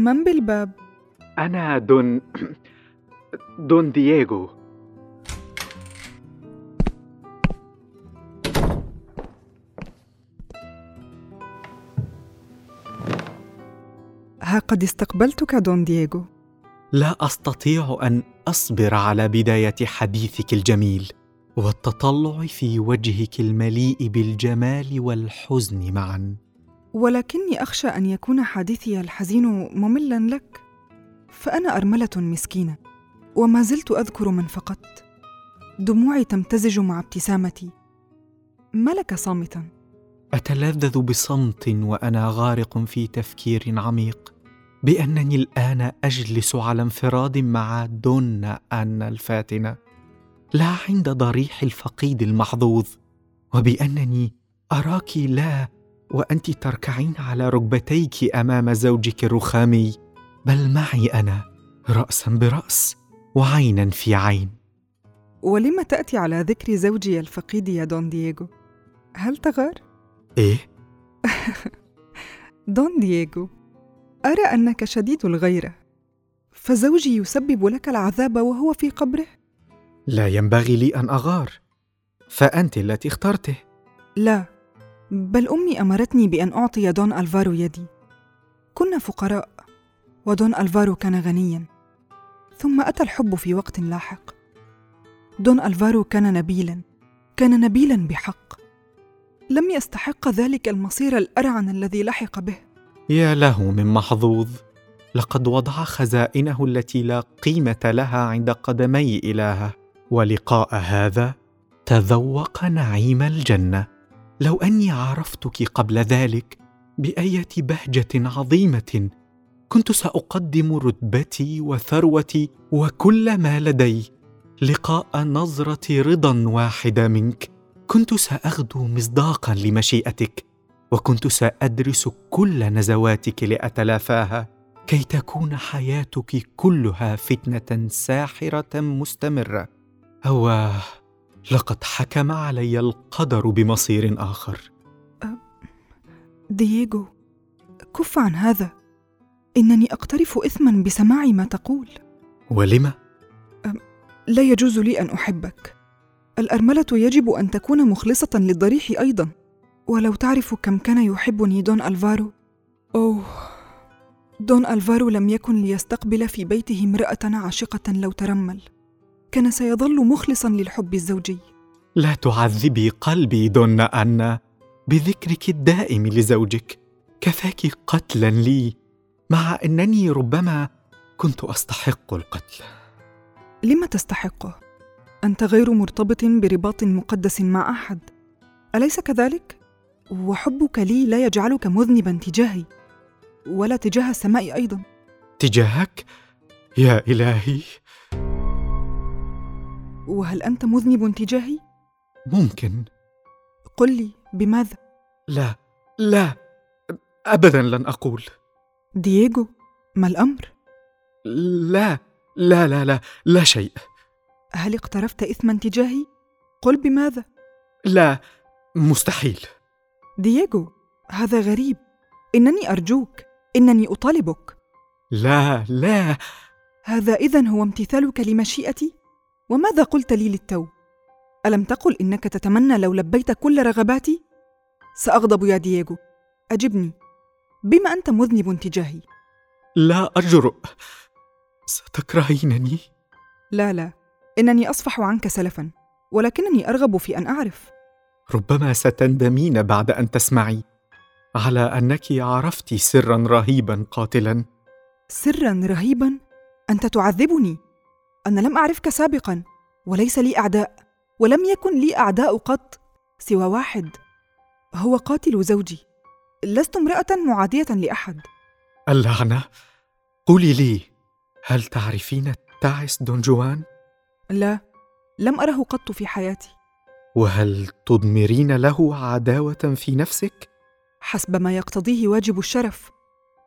من بالباب؟ أنا دون دون دييغو. ها قد استقبلتك دون دييغو. لا أستطيع أن أصبر على بداية حديثك الجميل والتطلع في وجهك المليء بالجمال والحزن معا. ولكني أخشى أن يكون حديثي الحزين مملا لك فأنا أرملة مسكينة وما زلت أذكر من فقدت. دموعي تمتزج مع ابتسامتي. ما لك صامتا؟ أتلذذ بصمت وأنا غارق في تفكير عميق بأنني الآن أجلس على انفراد مع دون أن الفاتنة. لا عند ضريح الفقيد المحظوظ وبأنني اراك لا وأنت تركعين على ركبتيك أمام زوجك الرخامي. بل معي أنا راسا برأس وعينا في عين. ولم تأتي على ذكر زوجي الفقيد يا دون دييغو؟ هل تغار؟ إيه؟ دون دييغو أرى أنك شديد الغيرة. فزوجي يسبب لك العذاب وهو في قبره؟ لا ينبغي لي أن أغار فأنت التي اخترته. لا بل أمي أمرتني بأن أعطي دون ألفارو يدي. كنا فقراء ودون ألفارو كان غنيا. ثم أتى الحب في وقت لاحق. دون ألفارو كان نبيلا كان نبيلا بحق. لم يستحق ذلك المصير الأرعن الذي لحق به. يا له من محظوظ لقد وضع خزائنه التي لا قيمة لها عند قدمي إلهه. ولقاء هذا تذوق نعيم الجنة. لو أني عرفتك قبل ذلك بآية بهجة عظيمة كنت سأقدم رتبتي وثروتي وكل ما لدي لقاء نظرة رضا واحدة منك. كنت سأغدو مصداقا لمشيئتك وكنت سأدرس كل نزواتك لأتلافاها كي تكون حياتك كلها فتنة ساحرة مستمرة. هواه لقد حكم علي القدر بمصير آخر. دييغو كف عن هذا. إنني أقترف اثما بسماع ما تقول. ولم؟ لا يجوز لي أن أحبك. الأرملة يجب أن تكون مخلصة للضريح أيضا. ولو تعرف كم كان يحبني دون ألفارو. أوه دون ألفارو لم يكن ليستقبل في بيته امرأة عاشقة لو ترمل. كان سيظل مخلصا للحب الزوجي. لا تعذبي قلبي دون أن بذكرك الدائم لزوجك كفاك قتلا لي مع أنني ربما كنت أستحق القتل. لم تستحقه أنت غير مرتبط برباط مقدس مع أحد. أليس كذلك؟ وحبك لي لا يجعلك مذنبا تجاهي ولا تجاه السماء أيضا. تجاهك؟ يا إلهي وهل أنت مذنب تجاهي؟ ممكن. قل لي بماذا؟ لا لا أبدا لن أقول. دييغو ما الأمر؟ لا لا لا لا لا شيء. هل اقترفت اثما تجاهي؟ قل بماذا؟ لا مستحيل. دييغو هذا غريب. إنني أرجوك إنني أطالبك. لا لا. هذا اذا هو امتثالك لمشيئتي وماذا قلت لي للتو؟ ألم تقل إنك تتمنى لو لبيت كل رغباتي؟ سأغضب يا دييغو. أجبني. بما أنت مذنب تجاهي. لا أجرؤ ستكرهينني؟ لا لا. إنني أصفح عنك سلفا ولكنني أرغب في أن أعرف. ربما ستندمين بعد أن تسمعي. على أنك عرفت سرا رهيبا قاتلا. سرا رهيبا؟ أنت تعذبني. أنا لم أعرفك سابقا. وليس لي أعداء ولم يكن لي أعداء قط سوى واحد. هو قاتل زوجي. لست امرأة معادية لأحد. اللعنة؟ قولي لي هل تعرفين تعس دون جوان؟ لا لم أره قط في حياتي. وهل تضمرين له عداوة في نفسك؟ حسب ما يقتضيه واجب الشرف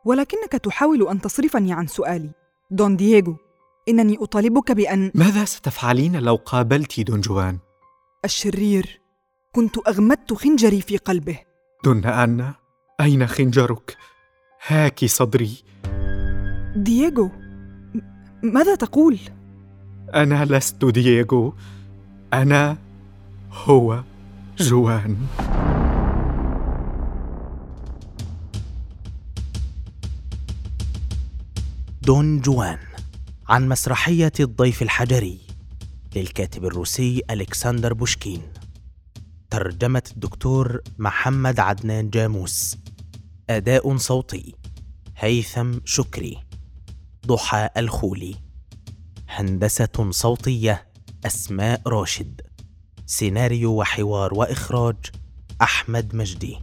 ولكنك تحاول أن تصرفني عن سؤالي. دون دييغو. إنني أطالبك بأن ماذا ستفعلين لو قابلت دون جوان؟ الشرير كنت أغمدت خنجري في قلبه. دون أن أين خنجرك؟ هاك صدري. دييغو م- ماذا تقول؟ أنا لست دييغو أنا هو جوان. دون جوان. عن مسرحية الضيف الحجري للكاتب الروسي ألكسندر بوشكين. ترجمة الدكتور محمد عدنان جاموس. أداء صوتي هيثم شكري. ضحى الخولي هندسة صوتية أسماء راشد. سيناريو وحوار وإخراج أحمد مجدي.